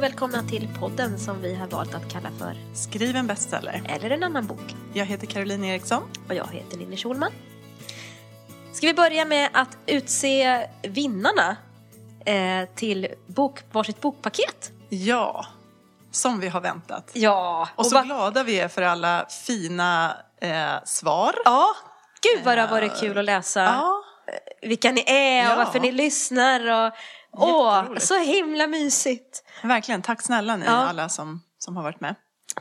och välkomna till podden som vi har valt att kalla för Skriv en bestseller. Eller en annan bok. Jag heter Caroline Eriksson. Och jag heter Ninni Schulman. Ska vi börja med att utse vinnarna eh, till bok, varsitt bokpaket? Ja, som vi har väntat. Ja. Och, så va- glada vi är för alla fina eh, svar. Ja, gud vad det har varit kul att läsa Ja, vilka ni är och Ja. varför ni lyssnar. Och, åh, så himla mysigt. verkligen. Tack snälla ni Ja. alla som, som har varit med.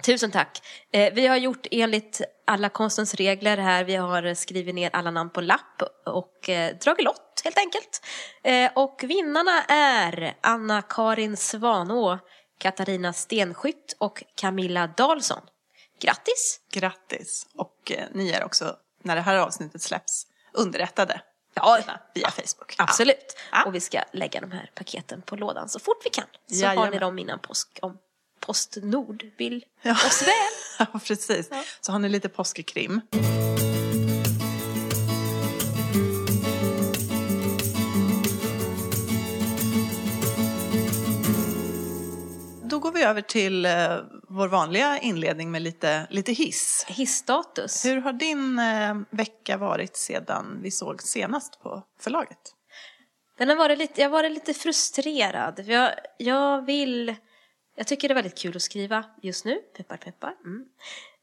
Tusen tack. Eh, vi har gjort enligt alla konstens regler här. Vi har skrivit ner alla namn på lapp och eh, dragit lott helt enkelt. Eh, och vinnarna är Anna-Karin Svanå, Katarina Stenskytt och Camilla Dahlsson. Grattis! Grattis! Och eh, ni är också, när det här avsnittet släpps, underrättade. Ja, Via Facebook. Absolut. Ja. Och vi ska lägga de här paketen på lådan så fort vi kan. Så har Jajamän. ni dem innan påsk om Postnord vill Ja. oss väl. Ja, precis. Så har ni lite påskekrim. Då går vi över till eh, vår vanliga inledning med lite, lite hiss. Hissstatus. Hur har din eh, vecka varit sedan vi såg senast på förlaget? Den har varit lite, jag har varit lite frustrerad. Jag, jag vill... Jag tycker det är väldigt kul att skriva just nu. Peppar, peppar. Mm.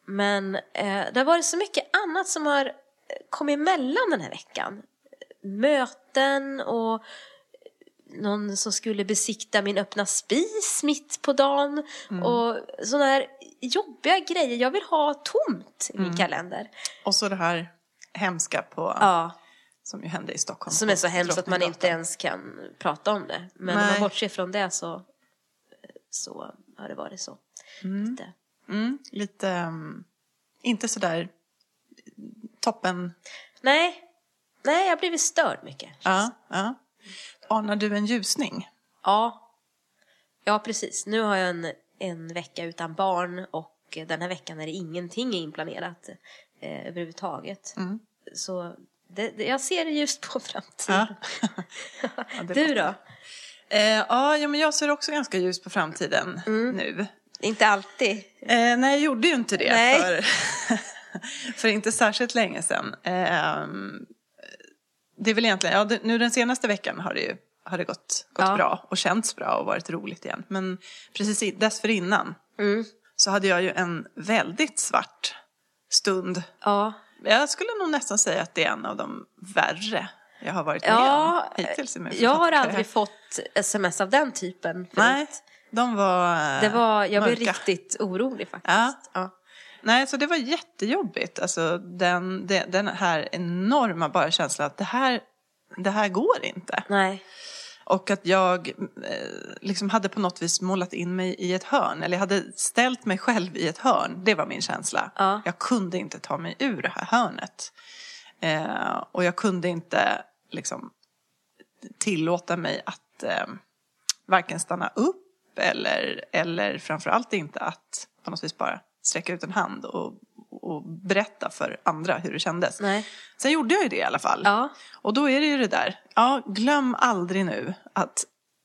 Men eh, det har varit så mycket annat som har kommit emellan den här veckan. Möten och någon som skulle besikta min öppna spis mitt på dagen. Och sådana här jobbiga grejer. Jag vill ha tomt i min kalender. Och så det här hemska på, Ja. som ju hände i Stockholm. Som är så hemskt att man inte ens kan prata om det. Men om Nej. man bortser från det så, så har det varit så. Lite. Mm, lite, um, inte sådär toppen. Nej, nej, jag har blivit störd mycket. Ja, ja. Anar du en ljusning? Ja. ja, precis. Nu har jag en, en vecka utan barn och den här veckan är det ingenting inplanerat eh, överhuvudtaget. Mm. Så det, det, jag ser ljust på framtiden. Ja. Ja, Du då? Eh, ja, ja, men jag ser också ganska ljus på framtiden Mm. nu. Inte alltid. Eh, nej, jag gjorde ju inte det Nej. för, för inte särskilt länge sedan. Eh, det är väl egentligen, ja, det, nu den senaste veckan har det ju har det gått, gått Ja. bra och känts bra och varit roligt igen. Men precis dessförinnan Mm. så hade jag ju en väldigt svart stund. Ja, Jag skulle nog nästan säga att det är en av de värre jag har varit med Ja, om hittills jag har aldrig fått sms av den typen förut. Nej, de var eh, Det var, jag blev mörka. riktigt orolig faktiskt. Ja. Ja. Nej, så det var jättejobbigt. Alltså den, det- den här enorma bara känslan att det här, det här går inte. Nej. Och att jag eh, liksom hade på något vis målat in mig i ett hörn. Eller jag hade ställt mig själv i ett hörn. Det var min känsla. Ja. Jag kunde inte ta mig ur det här hörnet. Eh, och jag kunde inte liksom tillåta mig att eh, varken stanna upp eller, eller framförallt inte att på något vis bara sträcka ut en hand och, och berätta för andra hur det kändes. Nej. Sen gjorde jag ju det i alla fall. Ja. Och då är det ju det där, ja glöm aldrig nu att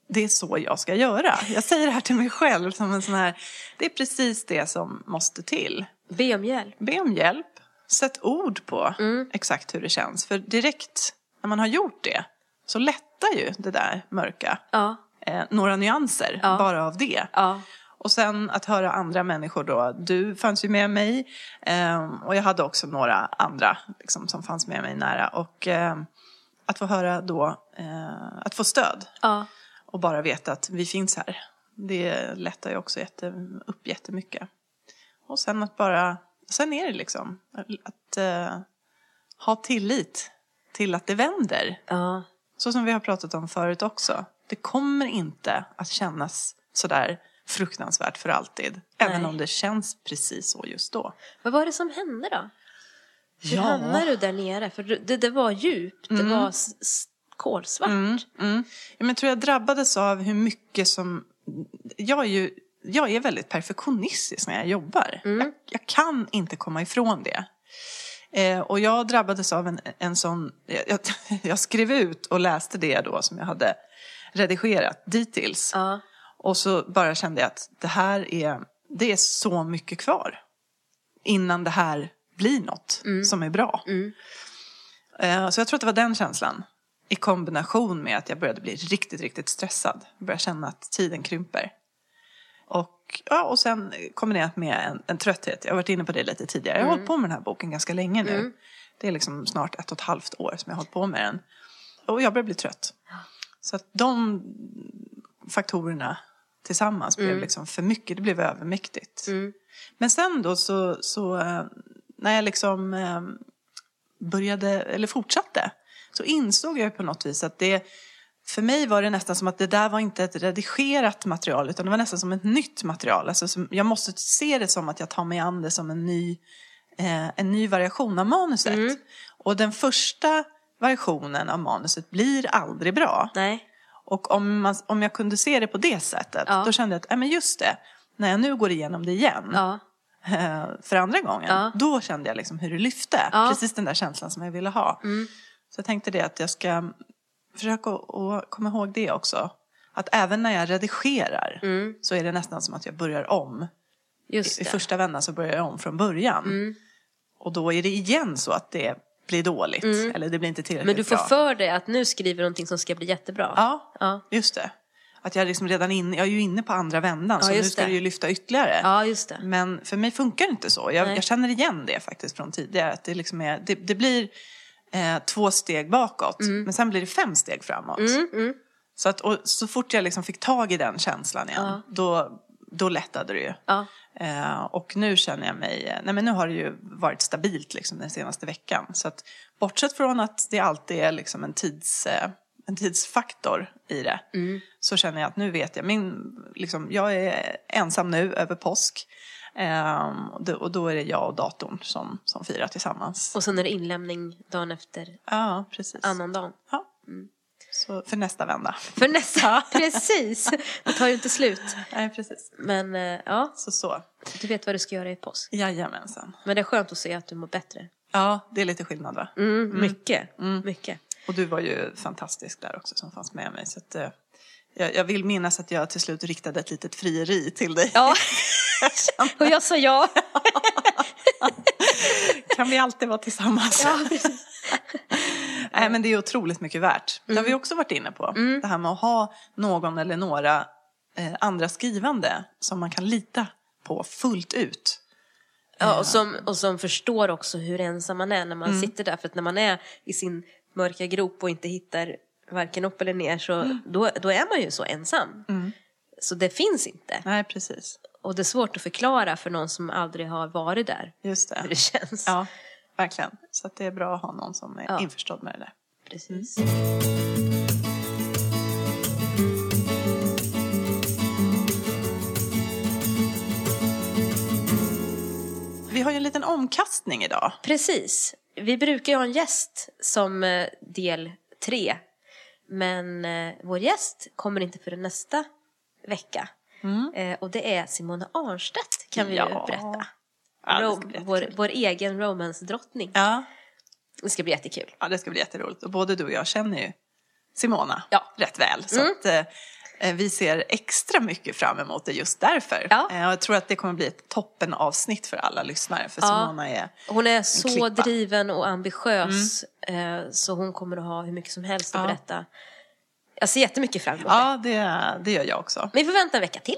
det är så jag ska göra. Jag säger det här till mig själv som en sån här, det är precis det som måste till. Be om hjälp. Be om hjälp, sätt ord på Mm. exakt hur det känns. För direkt när man har gjort det så lättar ju det där mörka. Ja. Eh, några nyanser Ja. bara av det. Ja. Och sen att höra andra människor då. Du fanns ju med mig eh, och jag hade också några andra liksom, som fanns med mig nära. Och eh, att få höra då, eh, att få stöd Ja. och bara veta att vi finns här. Det lättar ju också jätte, upp jättemycket. Och sen att bara, sen är det liksom att eh, ha tillit till att det vänder. Ja. Så som vi har pratat om förut också. Det kommer inte att kännas sådär fruktansvärt för alltid. Även Nej. om det känns precis så just då. Vad var det som hände då? Hur Ja. hamnade du där nere? För det, det var djupt. Det var s- s- kolsvart. Mm, mm. Ja, men tror jag drabbades av hur mycket som... Jag är ju jag är väldigt perfektionistisk när jag jobbar. Jag, jag kan inte komma ifrån det. Eh, och jag drabbades av en, en sån... Jag, jag skrev ut och läste det då som jag hade redigerat dittills. Ja. Och så bara kände jag att det här är, det är så mycket kvar. Innan det här blir något som är bra. Eh, Så jag tror att det var den känslan. I kombination med att jag började bli riktigt, riktigt stressad. Jag började känna att tiden krymper. Och, ja, och sen kombinerat med en, en trötthet. Jag har varit inne på det lite tidigare. Jag har hållit på med den här boken ganska länge nu. Det är liksom snart ett och ett halvt år som jag har hållit på med den. Och jag börjar bli trött. Så att de faktorerna tillsammans blev liksom för mycket. Det blev övermäktigt. Men sen då så, så eh, när jag liksom eh, började, eller fortsatte, så insåg jag på något vis att det, för mig var det nästan som att det där var inte ett redigerat material, utan det var nästan som ett nytt material. Alltså jag måste se det som att jag tar mig an det som en ny, eh, en ny variation av manuset. Och den första versionen av manuset blir aldrig bra. Nej. Och om, man, om jag kunde se det på det sättet, Ja. då kände jag att, äh, men just det, när jag nu går igenom det igen, Ja. eh, för andra gången, då kände jag liksom hur det lyfte. Precis den där känslan som jag ville ha. Så jag tänkte det att jag ska försöka att- komma ihåg det också. Att även när jag redigerar så är det nästan som att jag börjar om. Just I det. första vändan så börjar jag om från början. Och då är det igen så att det blir dåligt. Eller det blir inte tillräckligt Men du får bra. för dig att nu skriver du någonting som ska bli jättebra. Ja, Ja. just det. Att jag liksom redan inne, jag är ju inne på andra vändan Ja, så nu ska det. det ju lyfta ytterligare. Ja, just det. Men för mig funkar det inte så. Jag, jag känner igen det faktiskt från tidigare. Att det, liksom är, det, det blir eh, två steg bakåt, men sen blir det fem steg framåt. Mm, Så, att, och så fort jag liksom fick tag i den känslan igen, Ja. då, då lättade det ju. Ja. Eh, och nu känner jag mig, eh, nej men nu har det ju varit stabilt liksom den senaste veckan. Så att bortsett från att det alltid är liksom en, tids, eh, en tidsfaktor i det, så känner jag att nu vet jag, min, liksom, jag är ensam nu över påsk. Eh, och, då, är det jag och datorn som, som firar tillsammans. Och sen är det inlämning dagen efter Ja, precis. annandagen. Ja. Så för nästa vända. För nästa, precis. Det tar ju inte slut. Nej, precis. Men eh, ja, Så så. du vet vad du ska göra i påsk. Jajamensan. Men det är skönt att se att du mår bättre. Ja, det är lite skillnad va? Mm, Mycket, mycket. Och du var ju fantastisk där också som fanns med mig. Så att, eh, jag, jag vill minnas att jag till slut riktade ett litet frieri till dig. Ja, och jag sa ja. Kan vi alltid vara tillsammans? ja precis. Nej, men det är otroligt mycket värt. Det har vi också varit inne på. Det här med att ha någon eller några eh, andra skrivande som man kan lita på fullt ut. Ja, och, som, och som förstår också hur ensam man är när man sitter där. För att när man är i sin mörka grop och inte hittar varken upp eller ner så då, då är man ju så ensam. Så det finns inte. Nej, precis. Och det är svårt att förklara för någon som aldrig har varit där Just det. hur det känns. Ja, verkligen. Så det är bra att ha någon som är Ja. införstådd med det där. Precis. Vi har ju en liten omkastning idag. Precis. Vi brukar ju ha en gäst som eh, del tre. Men eh, vår gäst kommer inte förrän nästa vecka. Eh, och det är Simona Arnstedt kan vi Ja. ju berätta. Ja, det Ro- ska bli vår, vår egen romance-drottning. Ja. Det ska bli jättekul. ja, det ska bli jätteroligt. Och både du och jag känner ju Simona Ja. rätt väl. Så att, eh, eh, vi ser extra mycket fram emot det just därför. Ja. Eh, och jag tror att det kommer bli ett toppenavsnitt för alla lyssnare. För Ja. Simona är... Hon är så klippa. driven och ambitiös. Eh, så hon kommer att ha hur mycket som helst att Ja. berätta. Jag ser jättemycket fram emot det. Ja, det, det gör jag också. Men vi får vänta en vecka till.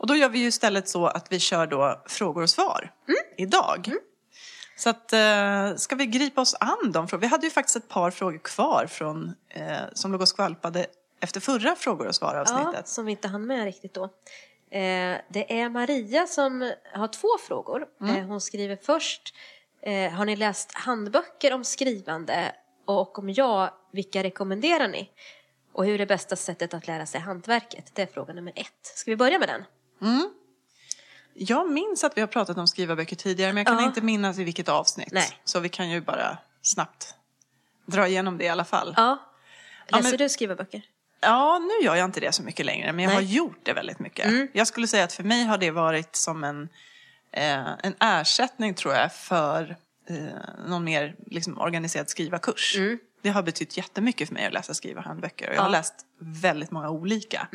Och då gör vi ju istället så att vi kör då frågor och svar idag. Så att, eh, ska vi gripa oss an de frågorna? Vi hade ju faktiskt ett par frågor kvar från, eh, som låg och skvalpade efter förra frågor och svar Ja, som vi inte hann med riktigt då. Eh, det är Maria som har två frågor. Mm. Eh, hon skriver först, eh, har ni läst handböcker om skrivande? Och om ja, vilka rekommenderar ni? Och hur är bästa sättet att lära sig hantverket? Det är fråga nummer ett. Ska vi börja med den? Jag minns att vi har pratat om skrivarböcker tidigare men jag kan Ja. inte minnas i vilket avsnitt. Nej. Så vi kan ju bara snabbt dra igenom det i alla fall. Ja. Ja, Läser men- du skrivarböcker? Ja, nu gör jag inte det så mycket längre, men jag Nej. har gjort det väldigt mycket. Jag skulle säga att för mig har det varit som en, eh, en ersättning, tror jag, för eh, någon mer liksom, organiserad skrivarkurs. Det har betytt jättemycket för mig att läsa skrivarhandböcker och jag har Ja. läst väldigt många olika.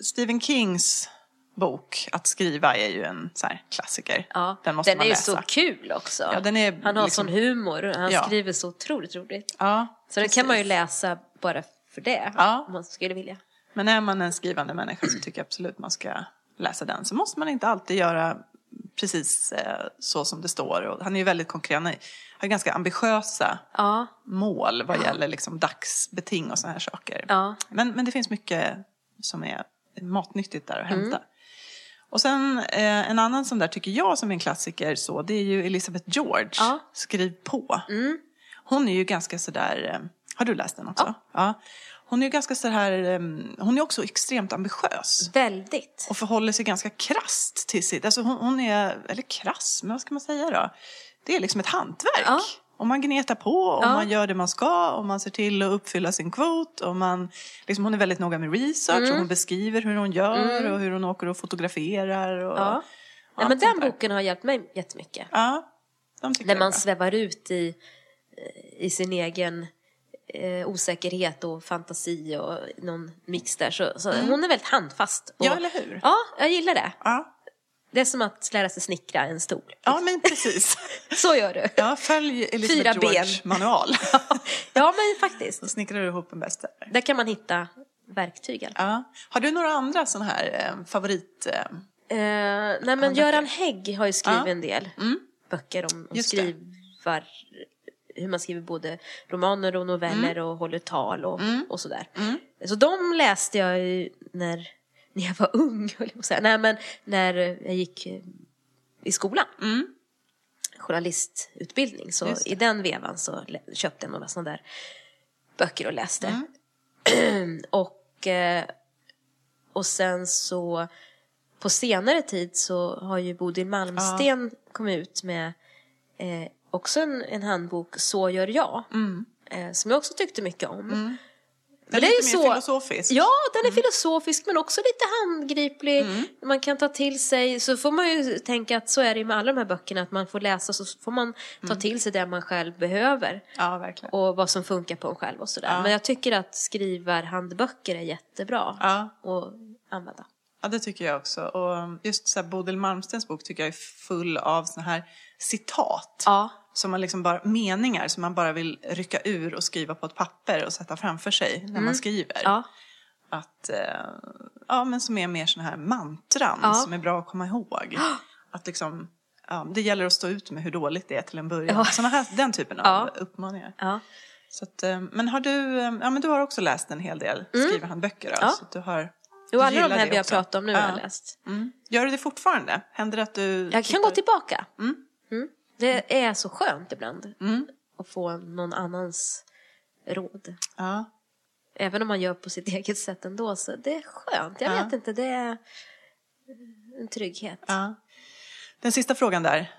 Stephen Kings bok Att skriva är ju en så klassiker. Ja, Den måste den man är ju läsa. så kul också. Ja, den är han har liksom- sån humor och han Ja. skriver så otroligt roligt. Ja, Så den kan man ju precis. läsa bara för det, Ja. om man skulle vilja. Men är man en skrivande människa så tycker jag absolut man ska läsa den. Så måste man inte alltid göra precis eh, så som det står. Och han är ju väldigt konkret, han har ganska ambitiösa Ja, mål vad gäller liksom dagsbeting och sådana här saker. ja. Men, men det finns mycket som är matnyttigt där att Mm. Och sen eh, en annan som där tycker jag som är en klassiker så, det är ju Elizabeth George, Ja. Mm. Skriv på. Hon är ju ganska sådär, eh, har du läst den också? Ja. Hon är ju ganska sådär, eh, hon är också extremt ambitiös. väldigt. Och förhåller sig ganska krasst till sitt, alltså hon, hon är, eller krass, men vad ska man säga då? Det är liksom ett hantverk. Ja. Om man gnetar på, om Ja. man gör det man ska, om man ser till att uppfylla sin kvot. Om man, liksom, hon är väldigt noga med research Mm. och hon beskriver hur hon gör och hur hon åker och fotograferar. Och, Ja. och allt men den boken har hjälpt mig jättemycket. Ja, de tycker När man svävar ut i, eh, i sin egen eh, osäkerhet och fantasi och någon mix där. Så, så hon är väldigt handfast. Och, Mm. Ja, eller hur? Ja, jag gillar det. Ja. Det är som att lära sig snickra en stol. ja, men precis. Så gör du. Ja, följ Elizabeth Fyra ben. George manual. Ja, men faktiskt. Då snickrar du ihop en bestseller. Där kan man hitta verktygen. Ja. Har du några andra sådana här eh, favorit... Eh, Eh, nej, men böcker. Göran Hägg har ju skrivit Ja. en del böcker om, om skrivar, hur man skriver både romaner och noveller och håller tal och, och sådär. Så de läste jag ju när, när jag var ung, höll jag på att säga. Nej, men när jag gick eh, i skolan. Journalistutbildning. Så i den vevan så köpte jag några sådana där böcker och läste. och, eh, och sen så på senare tid så har ju Bodil Malmsten kommit ut med eh, också en, en handbok, Så gör jag. Eh, som jag också tyckte mycket om. Den är lite mer filosofisk. Ja, den är filosofisk men också lite handgriplig. Man kan ta till sig, så får man ju tänka att så är det med alla de här böckerna, att man får läsa så får man ta till sig det man själv behöver. Ja, verkligen. Och vad som funkar på en själv och sådär. Men jag tycker att skrivarhandböcker är jättebra Ja. att använda. Ja, det tycker jag också. Och just så här, Bodil Malmstens bok tycker jag är full av såna här citat. Ja. Som man liksom bara, meningar som man bara vill rycka ur och skriva på ett papper och sätta framför sig när man skriver. Ja. Att, eh, ja, men som är mer såna här mantran Ja. som är bra att komma ihåg. Att liksom, ja, det gäller att stå ut med hur dåligt det är till en början. Ja. Såna här, den typen av Ja. uppmaningar. Ja. Så att, eh, men har du, eh, ja men du har också läst en hel del skrivarhandböcker då? Mm. Ja. Så du har, Jo, alla de här vi har pratat om nu har Ja. jag läst. Mm. Gör du det fortfarande? Händer det att du... Jag kan gå tillbaka. Mm. Det är så skönt ibland att få någon annans råd. Ja. Även om man gör på sitt eget sätt ändå. Så det är skönt. Jag Ja. vet inte, det är en trygghet. ja. Den sista frågan där.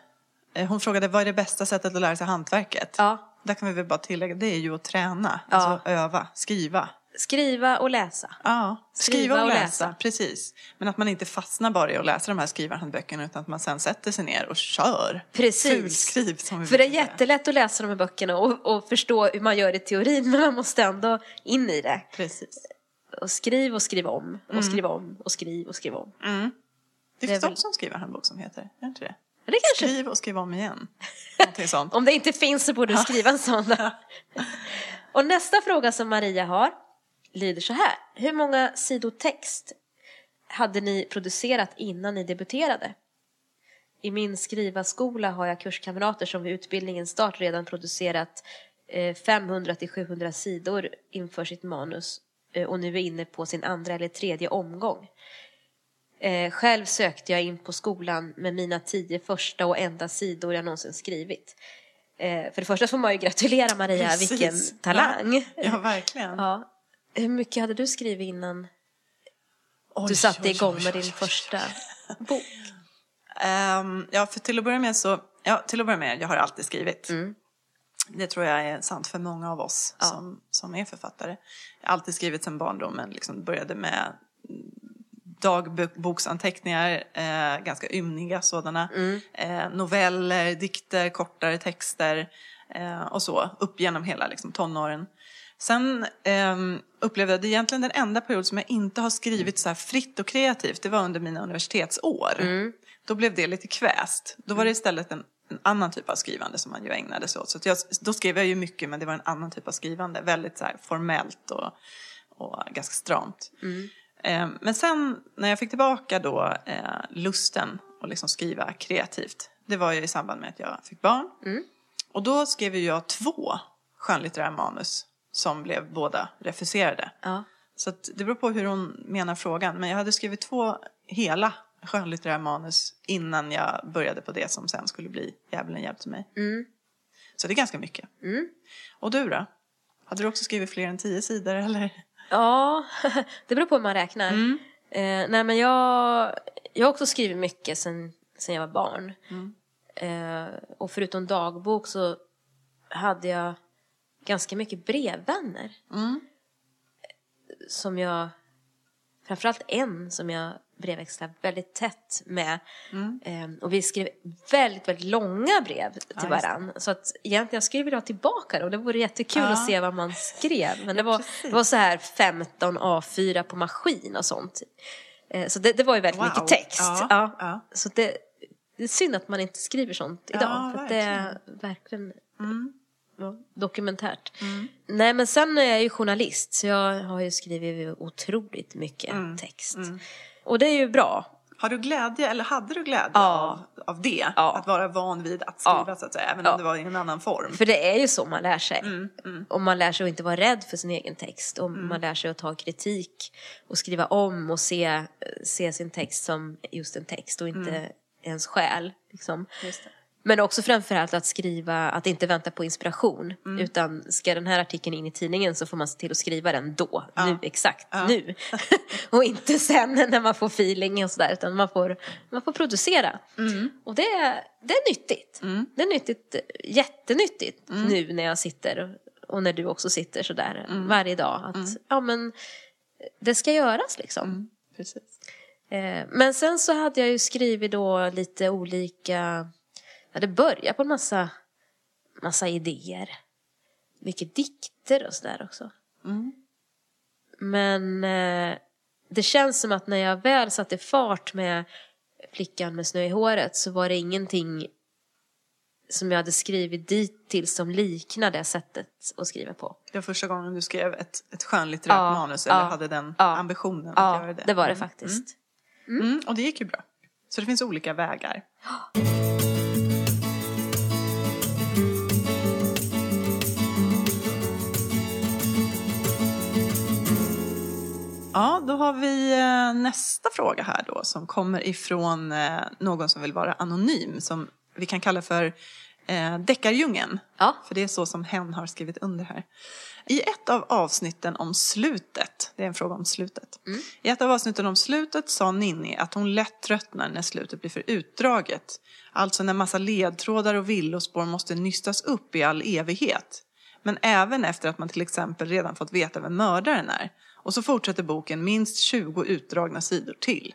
Eh, Hon frågade vad är det bästa sättet att lära sig hantverket? Ja. Där kan vi väl bara tillägga, det är ju att träna. Alltså öva, skriva. Skriva och läsa. Ja, skriva, Skriva och, och läsa. läsa. Precis. Men att man inte fastnar bara i att läsa de här skrivarhandböckerna utan att man sen sätter sig ner och kör. Precis. Fulskriv som vi För det är jättelätt att läsa de här böckerna och, och förstå hur man gör i teorin. Men man måste ändå in i det. Precis. Och skriv och skriv om. Och skriv om. Och skriv och skriv om. Det Det är finns väl- också en skrivarhandbok som heter, är det inte det? Det kanske, Skriv och skriv om igen. Sånt. om det inte finns så borde du skriva en sån. och nästa fråga som Maria har lyder så här. Hur många sidor text hade ni producerat innan ni debuterade? I min skrivarskola har jag kurskamrater som vid utbildningens start redan producerat eh, 500 till 700 sidor inför sitt manus eh, och nu är inne på sin andra eller tredje omgång. Eh, själv sökte jag in på skolan med mina tio första och enda sidor jag någonsin skrivit. Eh, för det första får man ju gratulera Maria, Precis. vilken talang. Ja, ja verkligen. Ja. Hur mycket hade du skrivit innan Oj, du satte oj, igång oj, med din första bok? Ehm, ja, för till att börja med så, ja, till att börja med, jag har alltid skrivit. Det tror jag är sant för många av oss som, som är författare. Jag har alltid skrivit sedan barndomen, liksom började med dagboksanteckningar, eh, ganska ymniga sådana. Eh, noveller, dikter, kortare texter eh, och så, upp genom hela liksom, tonåren. Sen ehm, upplevde jag det egentligen den enda period som jag inte har skrivit så här fritt och kreativt, det var under mina universitetsår. Då blev det lite kväst. Då var det istället en, en annan typ av skrivande som man ju ägnade sig åt. Så jag, då skrev jag ju mycket, men det var en annan typ av skrivande. Väldigt så här formellt och, och ganska stramt. Ehm, men sen när jag fick tillbaka då eh, lusten att liksom skriva kreativt, det var ju i samband med att jag fick barn. Och då skrev ju jag två skönlitterära manus som blev båda refuserade. Ja. Så det beror på hur hon menar frågan. Men jag hade skrivit två hela skönlitterära manus innan jag började på det som sen skulle bli Djävulen hjälpte mig. Så det är ganska mycket. Och du då? Hade du också skrivit fler än tio sidor eller? Ja, det beror på hur man räknar. Eh, nej men jag, jag har också skrivit mycket sen, sen jag var barn. Eh, och förutom dagbok så hade jag ganska mycket brevvänner. Som jag, framförallt en som jag brevväxlade väldigt tätt med. Eh, och vi skrev väldigt, väldigt långa brev till det. varann. Så att egentligen jag skulle vilja ha tillbaka och det vore jättekul Ja. att se vad man skrev. Men det var, det var så här 15 A4 på maskin och sånt. Eh, Så det, det var ju väldigt Wow. mycket text. Ja, Ja. ja. Så det, det är synd att man inte skriver sånt idag. Ja, för att det är verkligen Mm. Dokumentärt. Nej men sen är jag ju journalist så jag har ju skrivit otroligt mycket Mm. text. Och det är ju bra. Har du glädje, eller hade du glädje Ja. av, av det? Ja. Att vara van vid att skriva Ja. så att säga, även om det var i en annan form? För det är ju så man lär sig. Mm, Och man lär sig att inte vara rädd för sin egen text. Och man lär sig att ta kritik och skriva om och se, se sin text som just en text och inte ens själ. Liksom. Men också framförallt att skriva, att inte vänta på inspiration. Utan ska den här artikeln in i tidningen så får man se till att skriva den då, nu, exakt nu. och inte sen när man får feeling och sådär, utan man får, man får producera. Och det, är- det är nyttigt. Det är nyttigt, jättenyttigt nu när jag sitter och, när du också sitter sådär varje dag. Att ja men, det ska göras liksom. Precis. Eh, Men sen så hade jag ju skrivit då lite olika, jag hade börjat på en massa, massa idéer. Mycket dikter och sådär också. Men eh, det känns som att när jag väl satte fart med Flickan med snö i håret så var det ingenting som jag hade skrivit dit till som liknade det sättet att skriva på. Det var första gången du skrev ett, ett skönlitterärt Ja, manus eller ja, hade den ja. ambitionen att Ja, göra det? det var det faktiskt. Mm, och det gick ju bra. Så det finns olika vägar. har vi eh, nästa fråga här då som kommer ifrån eh, någon som vill vara anonym som vi kan kalla för eh, Deckardjungeln. Ja. För det är så som hen har skrivit under här. I ett av avsnitten om slutet, det är en fråga om slutet. I ett av avsnitten om slutet sa Ninni att hon lätt tröttnar när slutet blir för utdraget. Alltså när massa ledtrådar och villospår måste nystas upp i all evighet. Men även efter att man till exempel redan fått veta vem mördaren är. Och så fortsätter boken minst 20 utdragna sidor till.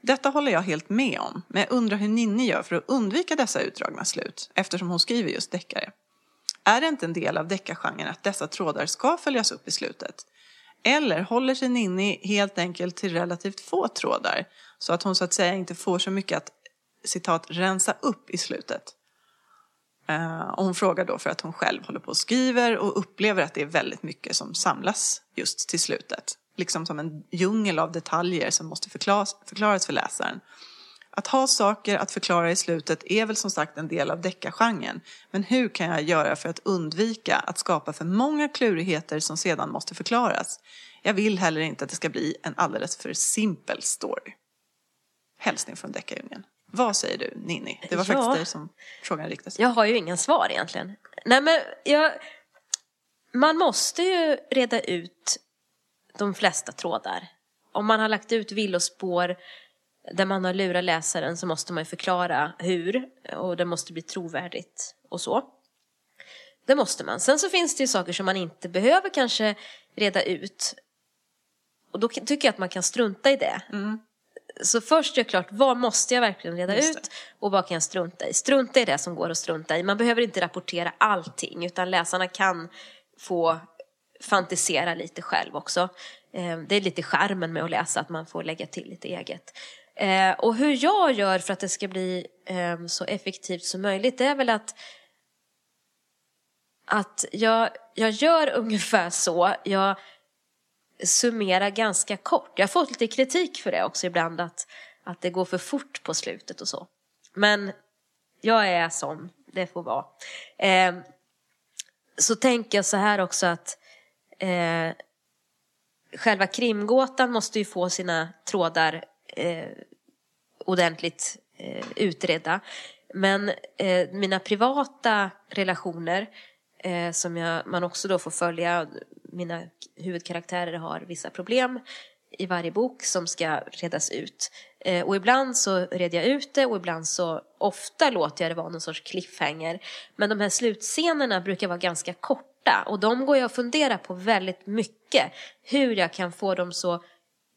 Detta håller jag helt med om, men jag undrar hur Ninni gör för att undvika dessa utdragna slut, eftersom hon skriver just deckare. Är det inte en del av deckargenren att dessa trådar ska följas upp i slutet? Eller håller sig Ninni helt enkelt till relativt få trådar, så att hon så att säga inte får så mycket att citat rensa upp i slutet? Eh, och hon frågar då för att hon själv håller på och skriver och upplever att det är väldigt mycket som samlas just till slutet. Liksom som en djungel av detaljer som måste förklaras, förklaras för läsaren. Att ha saker att förklara i slutet är väl som sagt en del av deckargenren. Men hur kan jag göra för att undvika att skapa för många klurigheter som sedan måste förklaras? Jag vill heller inte att det ska bli en alldeles för simpel story. Hälsning från deckardjungeln. Vad säger du, Ninni? Det var Ja. faktiskt dig som frågan riktade sig Jag har ju inga svar egentligen. Nej men jag... Man måste ju reda ut de flesta trådar. Om man har lagt ut villospår där man har lurat läsaren så måste man ju förklara hur och det måste bli trovärdigt och så. Det måste man. Sen så finns det ju saker som man inte behöver kanske reda ut. Och då tycker jag att man kan strunta i det. Så först gör klart, vad måste jag verkligen reda ut och vad kan jag strunta i? Strunta i det som går att strunta i. Man behöver inte rapportera allting utan läsarna kan få fantisera lite själv också. Eh, det är lite charmen med att läsa, att man får lägga till lite eget. Eh, och hur jag gör för att det ska bli eh, så effektivt som möjligt, det är väl att att jag, jag gör ungefär så. Jag summera ganska kort. Jag har fått lite kritik för det också ibland, att, att det går för fort på slutet och så. Men jag är sån, det får vara. Eh, så tänker jag så här också att eh, själva krimgåtan måste ju få sina trådar eh, ordentligt eh, utredda. Men eh, mina privata relationer eh, som jag, man också då får följa, mina huvudkaraktärer har vissa problem i varje bok som ska redas ut. Eh, och ibland så reder jag ut det och ibland så ofta låter jag det vara någon sorts cliffhanger. Men de här slutscenerna brukar vara ganska korta och de går jag att fundera på väldigt mycket. Hur jag kan få dem så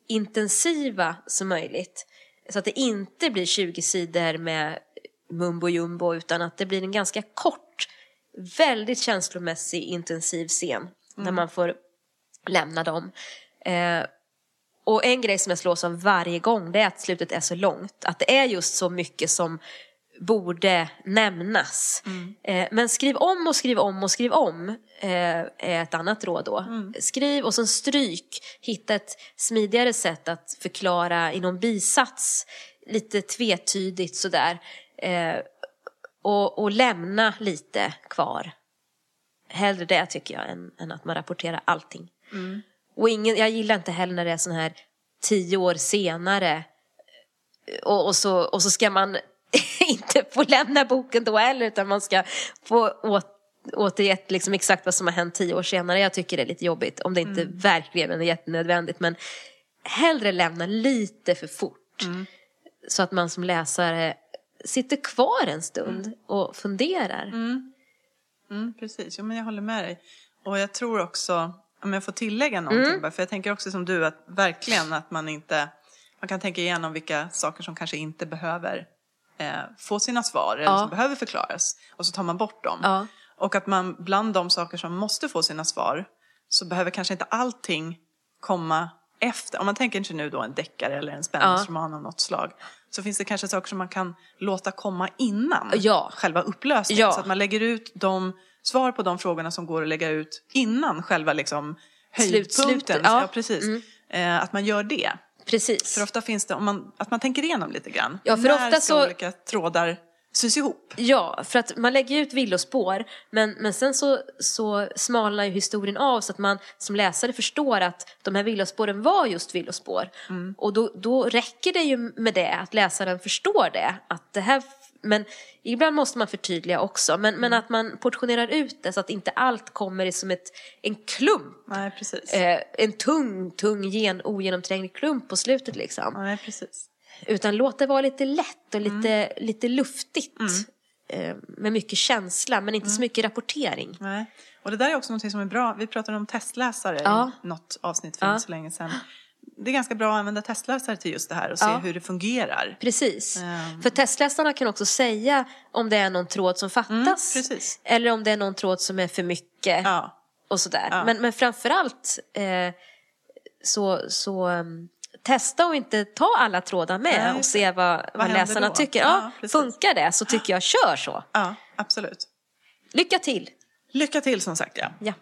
intensiva som möjligt. Så att det inte blir 20 sidor med mumbo jumbo utan att det blir en ganska kort, väldigt känslomässig intensiv scen. Mm. När man får lämna dem. Eh, och en grej som jag slås av varje gång det är att slutet är så långt. Att det är just så mycket som borde nämnas. Mm. Eh, men skriv om och skriv om och skriv om eh, är ett annat råd då. Mm. Skriv och sen stryk. Hitta ett smidigare sätt att förklara i någon bisats. Lite tvetydigt sådär. Eh, och, och lämna lite kvar. Hellre det tycker jag än, än att man rapporterar allting. Mm. Och ingen, jag gillar inte heller när det är sån här tio år senare och, och, så, och så ska man inte få lämna boken då heller utan man ska få åt, återgett liksom exakt vad som har hänt tio år senare. Jag tycker det är lite jobbigt om det inte mm. verkligen är jättenödvändigt men hellre lämna lite för fort. Mm. Så att man som läsare sitter kvar en stund mm. och funderar. Mm. mm precis, jo, men jag håller med dig. Och jag tror också om jag får tillägga någonting mm. bara, för jag tänker också som du att verkligen att man inte, man kan tänka igenom vilka saker som kanske inte behöver eh, få sina svar eller som behöver förklaras och så tar man bort dem. Ja. Och att man bland de saker som måste få sina svar så behöver kanske inte allting komma efter. Om man tänker sig nu då en deckare eller en spänningsroman ja. av något slag så finns det kanske saker som man kan låta komma innan ja. själva upplösningen. Ja. Så att man lägger ut de svar på de frågorna som går att lägga ut innan själva liksom höjdpunkten. Ja. ja. precis. Mm. Eh, att man gör det. Precis. För ofta finns det, om man, att man tänker igenom lite grann. Ja, för När ofta så... olika trådar sys ihop. Ja, för att man lägger ut villospår men, men sen så, så smalnar ju historien av så att man som läsare förstår att de här villospåren var just villospår. Mm. Och då, då räcker det ju med det, att läsaren förstår det. Att det här men ibland måste man förtydliga också. Men, men att man portionerar ut det så att inte allt kommer som ett, en klump. Nej, precis. Eh, en tung, tung, gen, ogenomtränglig klump på slutet liksom. Nej, precis. Utan låt det vara lite lätt och lite, mm. lite luftigt. Mm. Eh, med mycket känsla men inte mm. så mycket rapportering. Nej. Och det där är också något som är bra. Vi pratade om testläsare ja. i något avsnitt för ja. så länge sedan det är ganska bra att använda testläsare till just det här och se ja. hur det fungerar. Precis. Um. För testläsarna kan också säga om det är någon tråd som fattas. Mm, eller om det är någon tråd som är för mycket. Ja. Och sådär. Men, men framförallt eh, så, så um, testa och inte ta alla trådar med Nej, och se vad, vad, vad läsarna då? tycker. Ja, funkar det så tycker jag kör så. Ja, absolut. Lycka till! Lycka till som sagt ja. ja.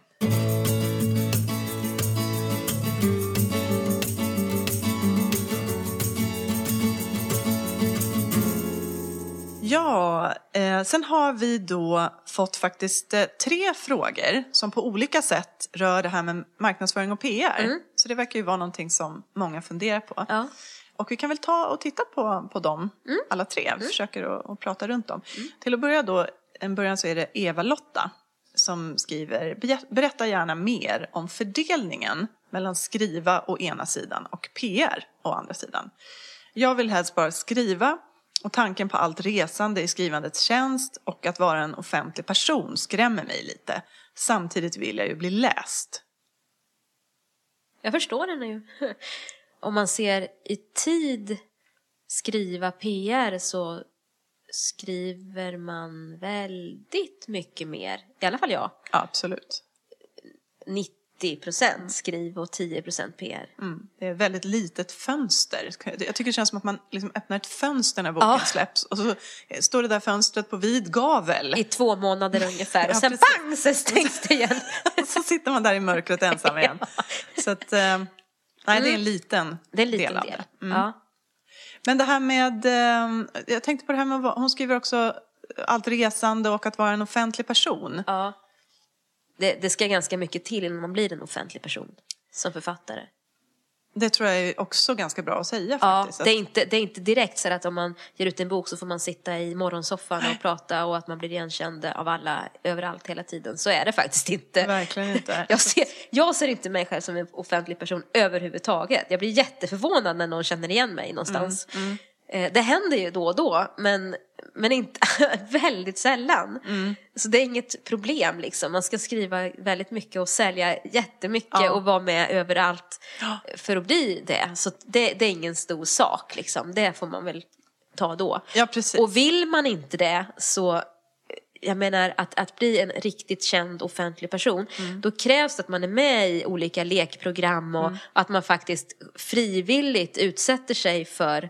Ja, eh, sen har vi då fått faktiskt eh, tre frågor som på olika sätt rör det här med marknadsföring och PR. Mm. Så det verkar ju vara någonting som många funderar på. Ja. Och vi kan väl ta och titta på, på dem mm. alla tre, vi mm. försöker att prata runt dem. Mm. Till att börja då, en början så är det Eva-Lotta som skriver, berätta gärna mer om fördelningen mellan skriva å ena sidan och PR å andra sidan. Jag vill helst bara skriva och tanken på allt resande i skrivandets tjänst och att vara en offentlig person skrämmer mig lite. Samtidigt vill jag ju bli läst. Jag förstår henne ju. Om man ser i tid skriva PR så skriver man väldigt mycket mer. I alla fall jag. Ja, absolut. 90% skriv och 10% PR. Mm. Det är ett väldigt litet fönster. Jag tycker det känns som att man liksom öppnar ett fönster när boken Ja. släpps och så står det där fönstret på vid gavel. I två månader ungefär och Ja, sen precis. pang så stängs det igen. Och så sitter man där i mörkret ensam igen. Så att, eh, nej det är en liten, Mm. Det är en liten del av det. Mm. Ja. Men det här med, eh, jag tänkte på det här med, hon skriver också allt resande och att vara en offentlig person. ja. Det, det ska ganska mycket till innan man blir en offentlig person som författare. Det tror jag är också ganska bra att säga Ja, faktiskt. det är, inte, det är inte direkt så att om man ger ut en bok så får man sitta i morgonsoffan och prata och att man blir igenkänd av alla överallt hela tiden. Så är det faktiskt inte. Verkligen inte. Jag ser, jag ser inte mig själv som en offentlig person överhuvudtaget. Jag blir jätteförvånad när någon känner igen mig någonstans. Mm, Eh, Det händer ju då och då, men, men inte, väldigt sällan. Mm. Så det är inget problem liksom. Man ska skriva väldigt mycket och sälja jättemycket Ja. och vara med överallt för att bli det. Så det, det är ingen stor sak liksom. Det får man väl ta då. Ja, precis. Och vill man inte det så, jag menar att, att bli en riktigt känd offentlig person, Mm. då krävs det att man är med i olika lekprogram och Mm. att man faktiskt frivilligt utsätter sig för,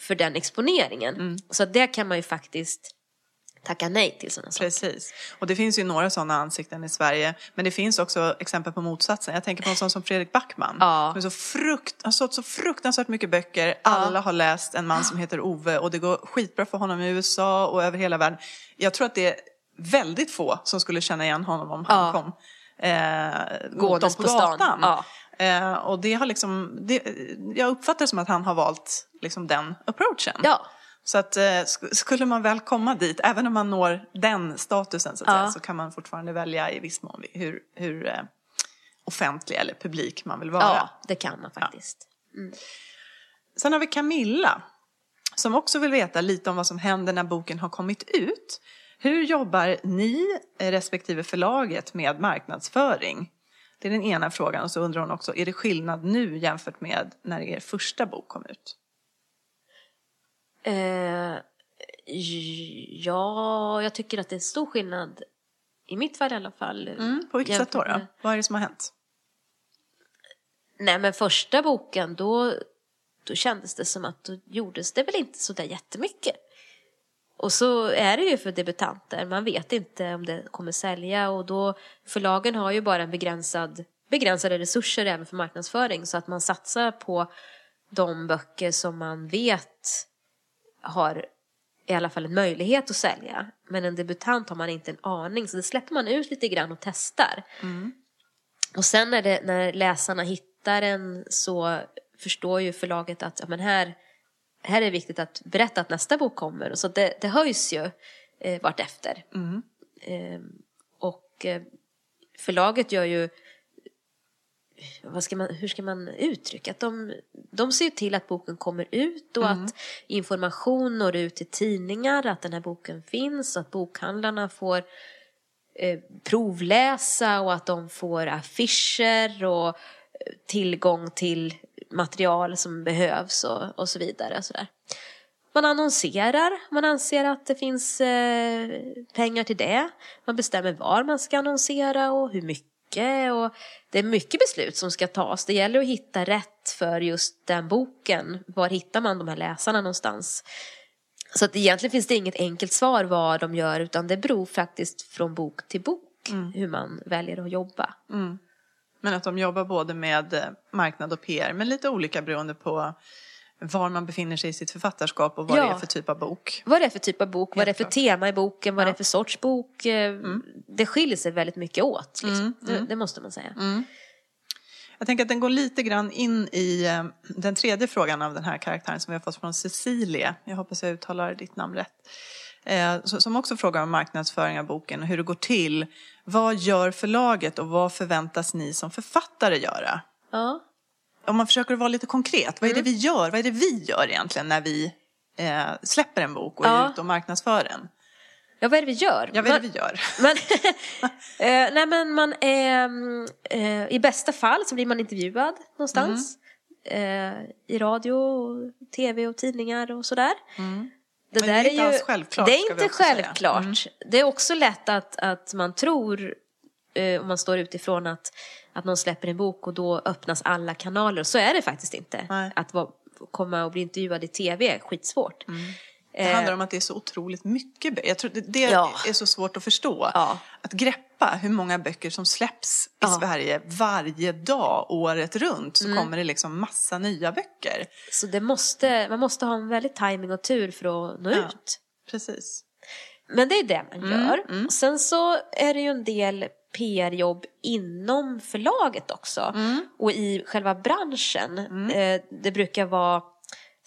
för den exponeringen. Mm. Så det kan man ju faktiskt tacka nej till sådana saker. Precis. Och det finns ju några sådana ansikten i Sverige. Men det finns också exempel på motsatsen. Jag tänker på en sån som Fredrik Backman. Ja. Som så frukt, har sålt så fruktansvärt mycket böcker. Alla har läst En man som heter Ove. Och det går skitbra för honom i USA och över hela världen. Jag tror att det är väldigt få som skulle känna igen honom om han Ja. kom. Eh, mot dem på stan. gatan. Ja. Eh, och det har liksom, det, jag uppfattar det som att han har valt liksom den approachen. Ja, Så att eh, sk- skulle man väl komma dit, även om man når den statusen så att Ja. säga, så kan man fortfarande välja i viss mån hur, hur eh, offentlig eller publik man vill vara. ja, det kan man faktiskt. Sen har vi Camilla som också vill veta lite om vad som händer när boken har kommit ut. Hur jobbar ni respektive förlaget med marknadsföring? Det är den ena frågan och så undrar hon också, är det skillnad nu jämfört med när er första bok kom ut? Eh, ja, jag tycker att det är stor skillnad, i mitt fall i alla fall. Mm, på vilket sätt då, då? med- Vad är det som har hänt? Nej men första boken då, då kändes det som att då gjordes det väl inte så där jättemycket. Och så är det ju för debutanter, man vet inte om det kommer sälja. Och då förlagen har ju bara en begränsad, begränsade resurser även för marknadsföring. Så att man satsar på de böcker som man vet har i alla fall en möjlighet att sälja. Men en debutant har man inte en aning. Så det släpper man ut lite grann och testar. Och sen när, det, när läsarna hittar den så förstår ju förlaget att ja, men här, här är det viktigt att berätta att nästa bok kommer. Så det, det höjs ju eh, vartefter. Eh, och eh, förlaget gör ju ska man, hur ska man uttrycka att de, de ser ju till att boken kommer ut och att information når ut till tidningar, att den här boken finns och att bokhandlarna får eh, provläsa och att de får affischer och eh, tillgång till material som behövs och, och så vidare. Så där. Man annonserar, man anser att det finns eh, pengar till det. Man bestämmer var man ska annonsera och hur mycket. Och det är mycket beslut som ska tas. Det gäller att hitta rätt för just den boken. Var hittar man de här läsarna någonstans? Så att egentligen finns det inget enkelt svar vad de gör utan det beror faktiskt från bok till bok hur man väljer att jobba. Men att de jobbar både med eh, marknad och PR, men lite olika beroende på var man befinner sig i sitt författarskap och vad Ja. det är för typ av bok. Vad det är för typ av bok, vad det är för klart. tema i boken, vad det är Ja. Mm. för sorts bok. eh, Det skiljer sig väldigt mycket åt. Liksom. Det, det måste man säga. Jag tänker att den går lite grann in i eh, den tredje frågan av den här karaktären som vi har fått från Cecilia. Jag hoppas jag uttalar ditt namn rätt. Som också frågar om marknadsföring av boken och hur det går till. Vad gör förlaget och vad förväntas ni som författare göra? Ja. Om man försöker vara lite konkret, vad är det Mm. vi gör? Vad är det vi gör egentligen när vi eh, släpper en bok och är Ja. ute och marknadsför den? ja, vad är det vi gör? Ja, vad är det vi gör? Man, eh, nej men man är, mm, eh, i bästa fall så blir man intervjuad någonstans. Mm. Eh, I radio, och tv och tidningar och sådär. Det, Mm. Men det är inte alls självklart, Det är inte. Mm. självklart. Det är också lätt att, att man tror, eh, om man står utifrån, att, att någon släpper en bok och då öppnas alla kanaler. Så är det faktiskt inte. Nej. Att vara, komma och bli intervjuad i tv är skitsvårt. Det handlar om att det är så otroligt mycket böcker. Jag tror det, det Eh. Ja. är så svårt att förstå. Ja. Att greppa hur många böcker som släpps i Ja. Sverige varje dag, året runt, så kommer det liksom massa nya böcker. Så det måste, man måste ha en väldigt timing och tur för att nå ut. Precis. Men det är det man Mm, gör. Och sen så är det ju en del PR-jobb inom förlaget också. Mm. Och i själva branschen. Eh, det brukar vara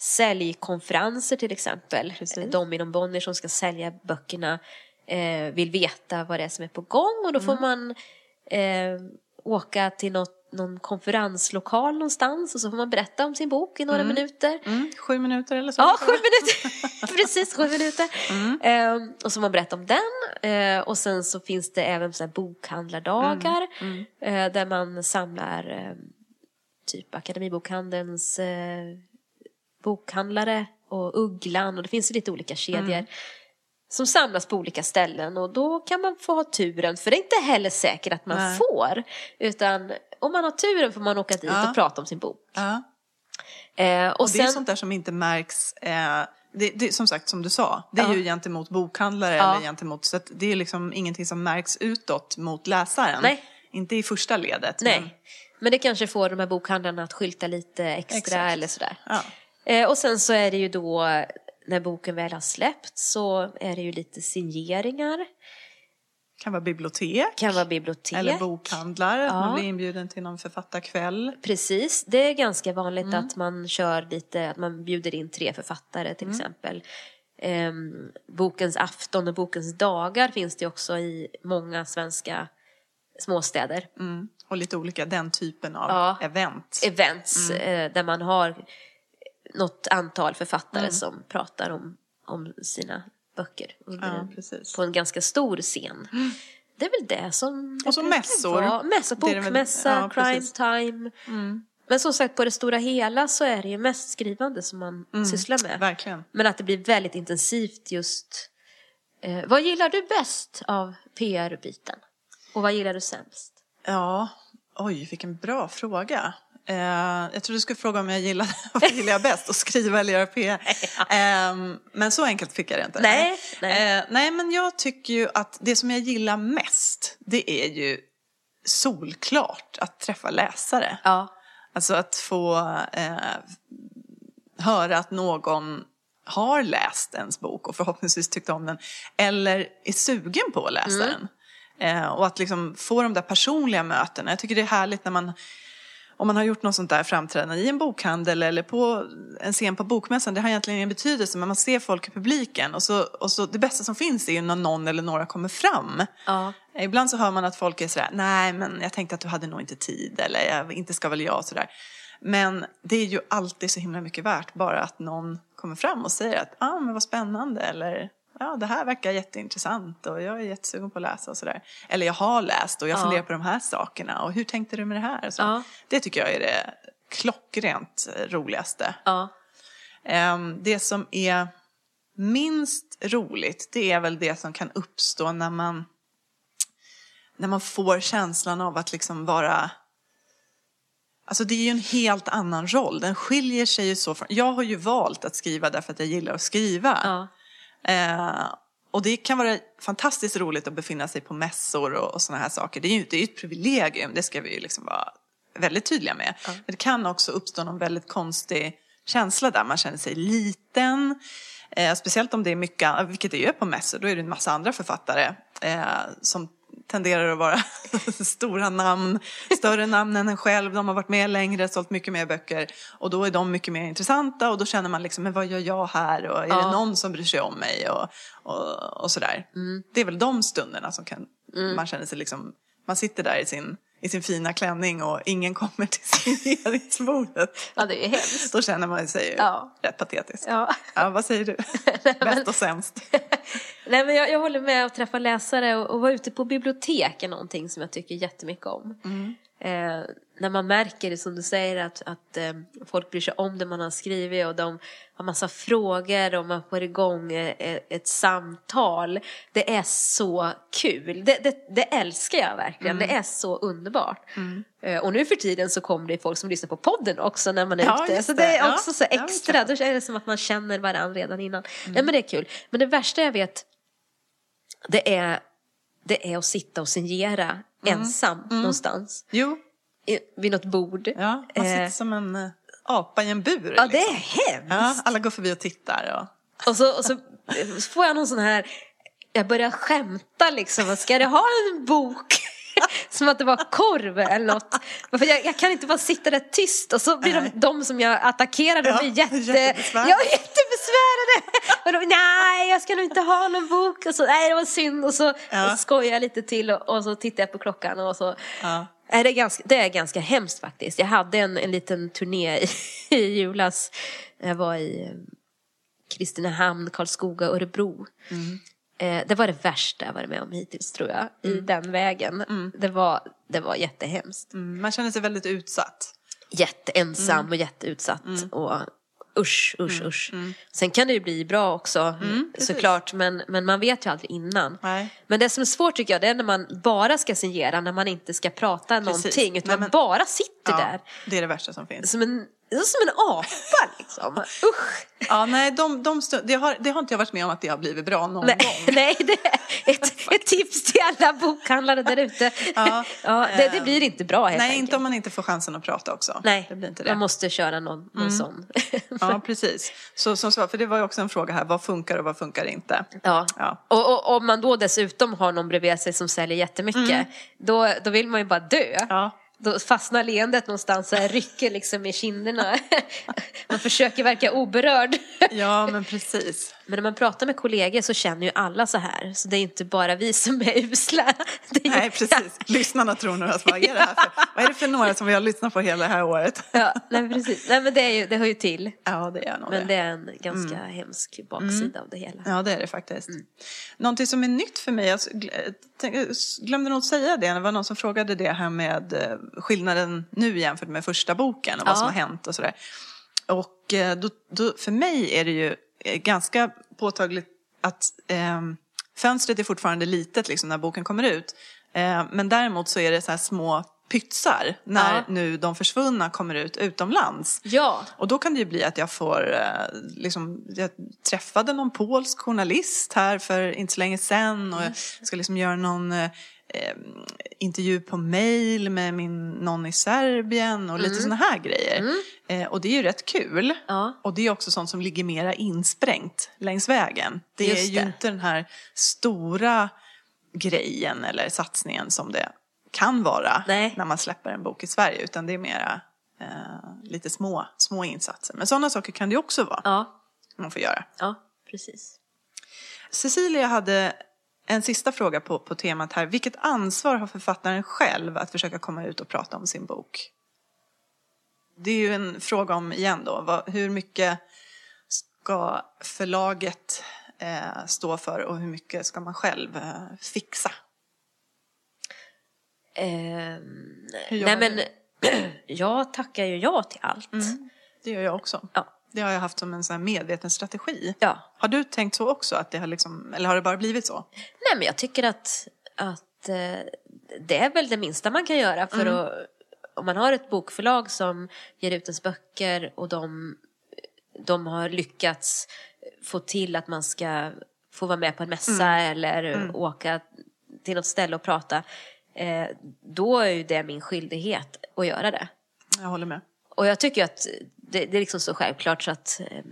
säljkonferenser till exempel. Precis. De inom Bonnier som ska sälja böckerna eh, vill veta vad det är som är på gång och då får Mm. man eh, åka till något, någon konferenslokal någonstans och så får man berätta om sin bok i några minuter. Mm, sju minuter eller så. Ja, sju minuter. Precis, sju minuter. Ehm, och så får man berätta om den. Eh, och sen så finns det även så bokhandlardagar. eh, där man samlar eh, typ Akademibokhandelns eh, bokhandlare och Ugglan. Och det finns lite olika kedjor. Som samlas på olika ställen och då kan man få ha turen, för det är inte heller säkert att man Nej. får. Utan om man har turen får man åka dit Ja. och prata om sin bok. Ja. Eh, och, Och det är sen, sånt där som inte märks, eh, det, det, som sagt som du sa, det är Ja. ju gentemot bokhandlare Ja. eller gentemot, så det är liksom ingenting som märks utåt mot läsaren. Nej. Inte i första ledet. Nej, Men, men det kanske får de här bokhandlarna att skylta lite extra Exakt. eller sådär. ja. Eh, och sen så är det ju då, när boken väl har släppt så är det ju lite signeringar. Kan vara bibliotek. Kan vara bibliotek. Eller bokhandlar, Ja. man blir inbjuden till någon författarkväll. Precis, det är ganska vanligt Mm. att man kör lite, att man bjuder in tre författare till Mm. exempel. Ehm, bokens afton och bokens dagar finns det också i många svenska småstäder. Mm. Och lite olika, den typen av Ja. event. events Mm. eh, där man har något antal författare Mm. som pratar om, om sina böcker Ja, på en ganska stor scen. Det är väl det som det Och så mässor. vara. Mässor, bokmässa, ja, crime time. Men som sagt på det stora hela så är det ju mest skrivande som man sysslar med. Mm. Verkligen. Men att det blir väldigt intensivt just. Eh, vad gillar du bäst av PR-biten? Och vad gillar du sämst? Ja, oj vilken bra fråga. Eh, jag trodde du skulle fråga om jag gillar, vad gillar jag bäst, att skriva eller göra PR. Eh, men så enkelt fick jag det inte. Nej, nej. Eh, nej, men jag tycker ju att det som jag gillar mest, det är ju solklart att träffa läsare. Ja. Alltså att få eh, höra att någon har läst ens bok och förhoppningsvis tyckt om den. Eller är sugen på att läsa den. Eh, och att liksom få de där personliga mötena. Jag tycker det är härligt när man om man har gjort något sånt där framträdande i en bokhandel eller på en scen på bokmässan, det har egentligen ingen betydelse, men man ser folk i publiken och så, och så det bästa som finns är ju när någon eller några kommer fram. Ja. Ibland så hör man att folk är sådär, nej men jag tänkte att du hade nog inte tid eller jag, inte ska väl jag sådär. Men det är ju alltid så himla mycket värt bara att någon kommer fram och säger att, ah, men vad spännande eller ja det här verkar jätteintressant och jag är jättesugen på att läsa och sådär. Eller jag har läst och jag Ja. funderar på de här sakerna och hur tänkte du med det här? Så. Ja. Det tycker jag är det klockrent roligaste. Ja. Ehm, Det som är minst roligt, det är väl det som kan uppstå när man, när man får känslan av att liksom vara Alltså det är ju en helt annan roll. Den skiljer sig ju så från... Jag har ju valt att skriva därför att jag gillar att skriva. Ja. Eh, och det kan vara fantastiskt roligt att befinna sig på mässor och, och sådana här saker. Det är ju det är ett privilegium, det ska vi ju liksom vara väldigt tydliga med. Men det kan också uppstå någon väldigt konstig känsla där man känner sig liten. Eh, speciellt om det är mycket, vilket det är på mässor, då är det en massa andra författare eh, som tenderar att vara stora namn, större namn än en själv. De har varit med längre, sålt mycket mer böcker. Och då är de mycket mer intressanta och då känner man liksom, men vad gör jag här? Och är Ja. det någon som bryr sig om mig? Och, och, och sådär. Det är väl de stunderna som kan, man känner sig liksom, man sitter där i sin, i sin fina klänning och ingen kommer till signeringsbordet. ja, det är hemskt. Då känner man sig Ja. rätt patetisk. Ja. Ja, vad säger du? Bäst och sämst? Nej, men jag, jag håller med att träffa läsare och, och vara ute på bibliotek är någonting som jag tycker jättemycket om. Eh, när man märker det som du säger att, att eh, folk bryr sig om det man har skrivit och de har massa frågor och man får igång eh, ett samtal. Det är så kul. Det, det, det älskar jag verkligen. Det är så underbart. Eh, och nu för tiden så kommer det folk som lyssnar på podden också när man är Ja, ute. Så det. är Ja. också så Ja, extra. klart. Då är det som att man känner varandra redan innan. Nej men det är kul. Men det värsta jag vet det är, det är att sitta och signera ensam någonstans. Jo, vid något bord. ja, man sitter Eh, som en eh, apa i en bur. ja, det liksom. är hemskt. Ja, alla går förbi och tittar. Och... Och, så, och så får jag någon sån här, jag börjar skämta liksom, ska du ha en bok? Som att det var korv eller något. För jag, jag kan inte bara sitta där tyst och så blir de, de som jag attackerar, de Ja, blir jätte, jättebesvärade. jag är jättebesvärade. Och de, nej jag ska nog inte ha någon bok. Och så, nej det var synd. Och så Ja. skojar jag lite till och, och så tittar jag på klockan och så. Ja. Nej, det, är ganska, det är ganska hemskt faktiskt. Jag hade en, en liten turné i, i julas. Jag var i eh, Kristinehamn, Karlskoga, Örebro. Eh, det var det värsta jag varit med om hittills tror jag. I den vägen. Det, var, det var jättehemskt. Mm, man känner sig väldigt utsatt. Jätteensam och jätteutsatt. Och usch, usch, usch. Sen kan det ju bli bra också precis. såklart. Men, men man vet ju aldrig innan. Nej. Men det som är svårt tycker jag det är när man bara ska signera. När man inte ska prata Precis. någonting. Utan Nej, man men- bara sitter Ja, där. det är det värsta som finns. Som en, som en apa liksom. Usch. Ja, nej, de, de stund, det, har, det har inte jag varit med om att det har blivit bra någon Nej, gång. nej, det är ett, ett tips till alla bokhandlare där ute. Ja, Ja, det, det eh, blir inte bra helt Nej, enkelt. inte om man inte får chansen att prata också. Nej, det blir inte det. man måste köra någon, någon sån. Ja, precis. Så som svar, för det var ju också en fråga här, vad funkar och vad funkar inte? Ja. Ja. Och, och om man då dessutom har någon bredvid sig som säljer jättemycket, då, då vill man ju bara dö. Ja. Då fastnar leendet någonstans och rycker liksom i kinderna. Man försöker verka oberörd. Ja, men precis. Men när man pratar med kollegor så känner ju alla så här. Så det är inte bara vi som är usla. Är ju- Nej, precis. Lyssnarna tror nog att vad är det här för, vad är det för några som vi har lyssnat på hela det här året? Ja, nej, precis. Nej, men det, är ju, det hör ju till. Ja, det är nog Men det. är en ganska hemsk baksida av det hela. Ja, det är det faktiskt. Mm. Någonting som är nytt för mig, jag tänk- jag glömde nog säga det, det var någon som frågade det här med eh, skillnaden nu jämfört med första boken och vad Ja. som har hänt och sådär. Och eh, då, då, för mig är det ju eh, Eh, ganska påtagligt att eh, fönstret är fortfarande litet liksom när boken kommer ut. Eh, men däremot så är det så här små pytsar när Ja. nu de försvunna kommer ut utomlands. Ja, Och då kan det ju bli att jag får, eh, liksom, jag träffade någon polsk journalist här för inte så länge sedan och jag ska liksom göra någon eh, eh, intervju på mail med min, någon i Serbien och lite såna här grejer. Eh, och det är ju rätt kul. Ja. Och det är också sånt som ligger mera insprängt längs vägen. Det är Just ju det. inte den här stora grejen eller satsningen som det kan vara Nej. när man släpper en bok i Sverige utan det är mera eh, lite små, små insatser. Men sådana saker kan det också vara ja, man får göra. ja, precis. Cecilia hade en sista fråga på, på temat här. Vilket ansvar har författaren själv att försöka komma ut och prata om sin bok? Det är ju en fråga om, igen då, vad, hur mycket ska förlaget eh, stå för och hur mycket ska man själv eh, fixa? Ehm, nej men, jag tackar ju ja till allt. Det gör jag också. Ja. Det har jag haft som en sån medveten strategi. Ja. Har du tänkt så också? Att det har liksom, eller har det bara blivit så? Nej men jag tycker att, att eh, det är väl det minsta man kan göra för Mm. att om man har ett bokförlag som ger ut ens böcker och de, de har lyckats få till att man ska få vara med på en mässa Mm. eller åka till något ställe och prata. Eh, då är ju det min skyldighet att göra det. Jag håller med. Och jag tycker att det, det är liksom så självklart så att... eh,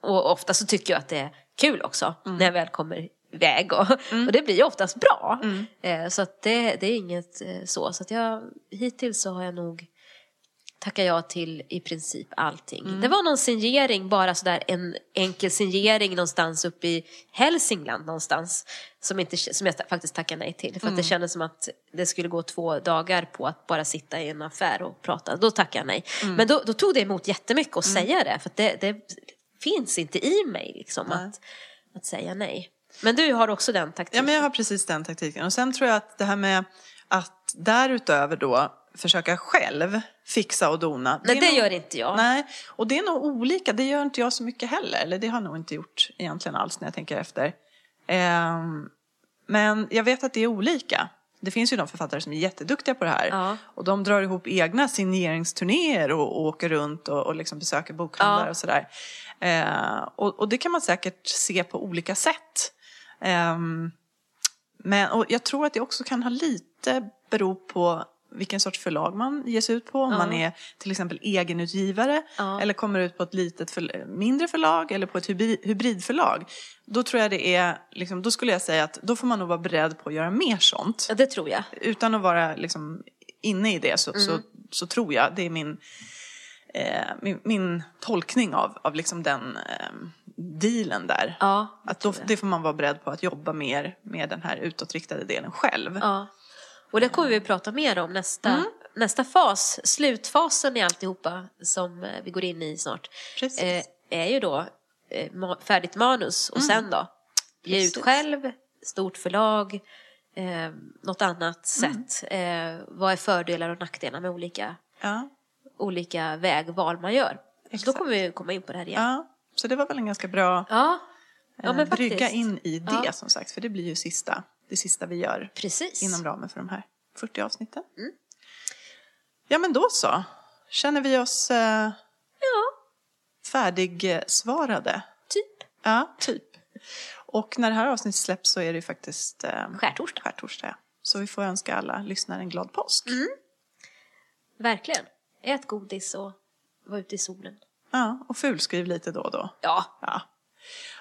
Och ofta så tycker jag att det är kul också när jag väl kommer iväg. Och, och det blir ju oftast bra. Eh, så att det, det är inget eh, så. Så att jag, hittills så har jag nog tackat ja till i princip allting. Det var någon signering, bara sådär en enkel signering någonstans uppe i Hälsingland någonstans. Som, inte, som jag faktiskt tackade nej till. För att det kändes som att det skulle gå två dagar på att bara sitta i en affär och prata. Då tackade jag nej. Men då, då tog det emot jättemycket att säga det. För att det, det finns inte i mig liksom att, att säga nej. Men du har också den taktiken. Ja, men jag har precis den taktiken. Och sen tror jag att det här med att därutöver då försöka själv fixa och dona. Nej, är det nog- gör inte jag. Nej, och det är nog olika. Det gör inte jag så mycket heller. Eller det har jag nog inte gjort egentligen alls när jag tänker efter. Ehm, men jag vet att det är olika. Det finns ju de författare som är jätteduktiga på det här. Ja. Och de drar ihop egna signeringsturnéer och, och åker runt och, och liksom besöker bokhandlar Ja. och sådär. Eh, och, och det kan man säkert se på olika sätt. Ehm, men, och jag tror att det också kan ha lite bero på vilken sorts förlag man ger sig ut på. Om Ja. man är till exempel egenutgivare Ja. eller kommer ut på ett litet för, mindre förlag eller på ett hybrid, hybridförlag. Då tror jag det är, liksom, då skulle jag säga att då får man nog vara beredd på att göra mer sånt. Ja, det tror jag. Utan att vara liksom, inne i det så, så, Mm. så tror jag, det är min, eh, min, min tolkning av, av liksom den eh, dealen där. Ja, Att då, det får man vara beredd på att jobba mer med den här utåtriktade delen själv. Ja. Och det kommer vi att prata mer om nästa, Mm. nästa fas. Slutfasen i alltihopa som eh, vi går in i snart. Eh, är ju då eh, färdigt manus och sen då ge ut Mm. Själv, stort förlag, eh, något annat Mm. sätt. Eh, vad är fördelar och nackdelar med olika, Ja, olika vägval man gör? Så då kommer vi komma in på det här igen. ja. Så det var väl en ganska bra Ja, ja brygga in i det som sagt. För det blir ju sista, det sista vi gör Precis. inom ramen för de här 40 avsnitten. Mm. Ja men då så. Känner vi oss eh, Ja, färdigsvarade? typ. Ja, typ. Och när det här avsnittet släpps så är det ju faktiskt eh, Skärtorsdag. skärtorsdag. ja. Så vi får önska alla lyssnare en glad påsk. Mm. Verkligen. Ät godis och var ute i solen. Ja, och fulskriv lite då och då. Ja. Ja.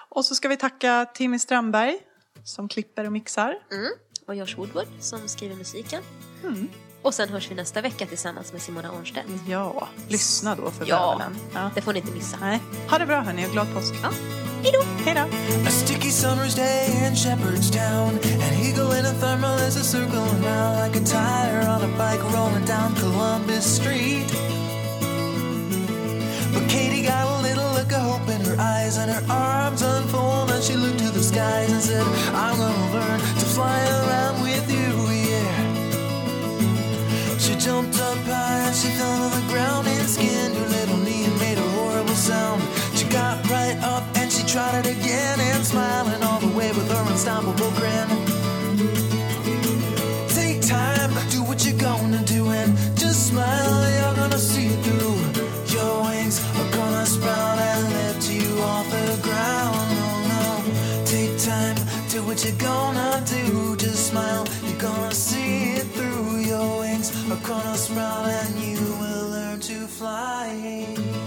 Och så ska vi tacka Timmy Strandberg som klipper och mixar. Mm. Och Josh Woodward som skriver musiken. Mm. Och sen hörs vi nästa vecka tillsammans med Simona Ornstedt. Ja, lyssna då för Ja. bövelen. Ja. Det får ni inte missa. Nej. Ha det bra hörni och glad påsk. Ja. Hej då! Hej då! A sticky summer's day in Shepherdstown. An eagle in a thermal is a circling round like a tire on a bike rolling down Columbus Street. But Katie got a little look of hope in her eyes and her arms unfold and she looked skies and said, I'm gonna learn to fly around with you, yeah. She jumped up high and she fell to the ground and skinned her little knee and made a horrible sound. She got right up and she tried it again and smiling all the way with her unstoppable grin. What you're gonna do. Just smile, you're gonna see it through. Your wings are gonna sprout and you will learn to fly.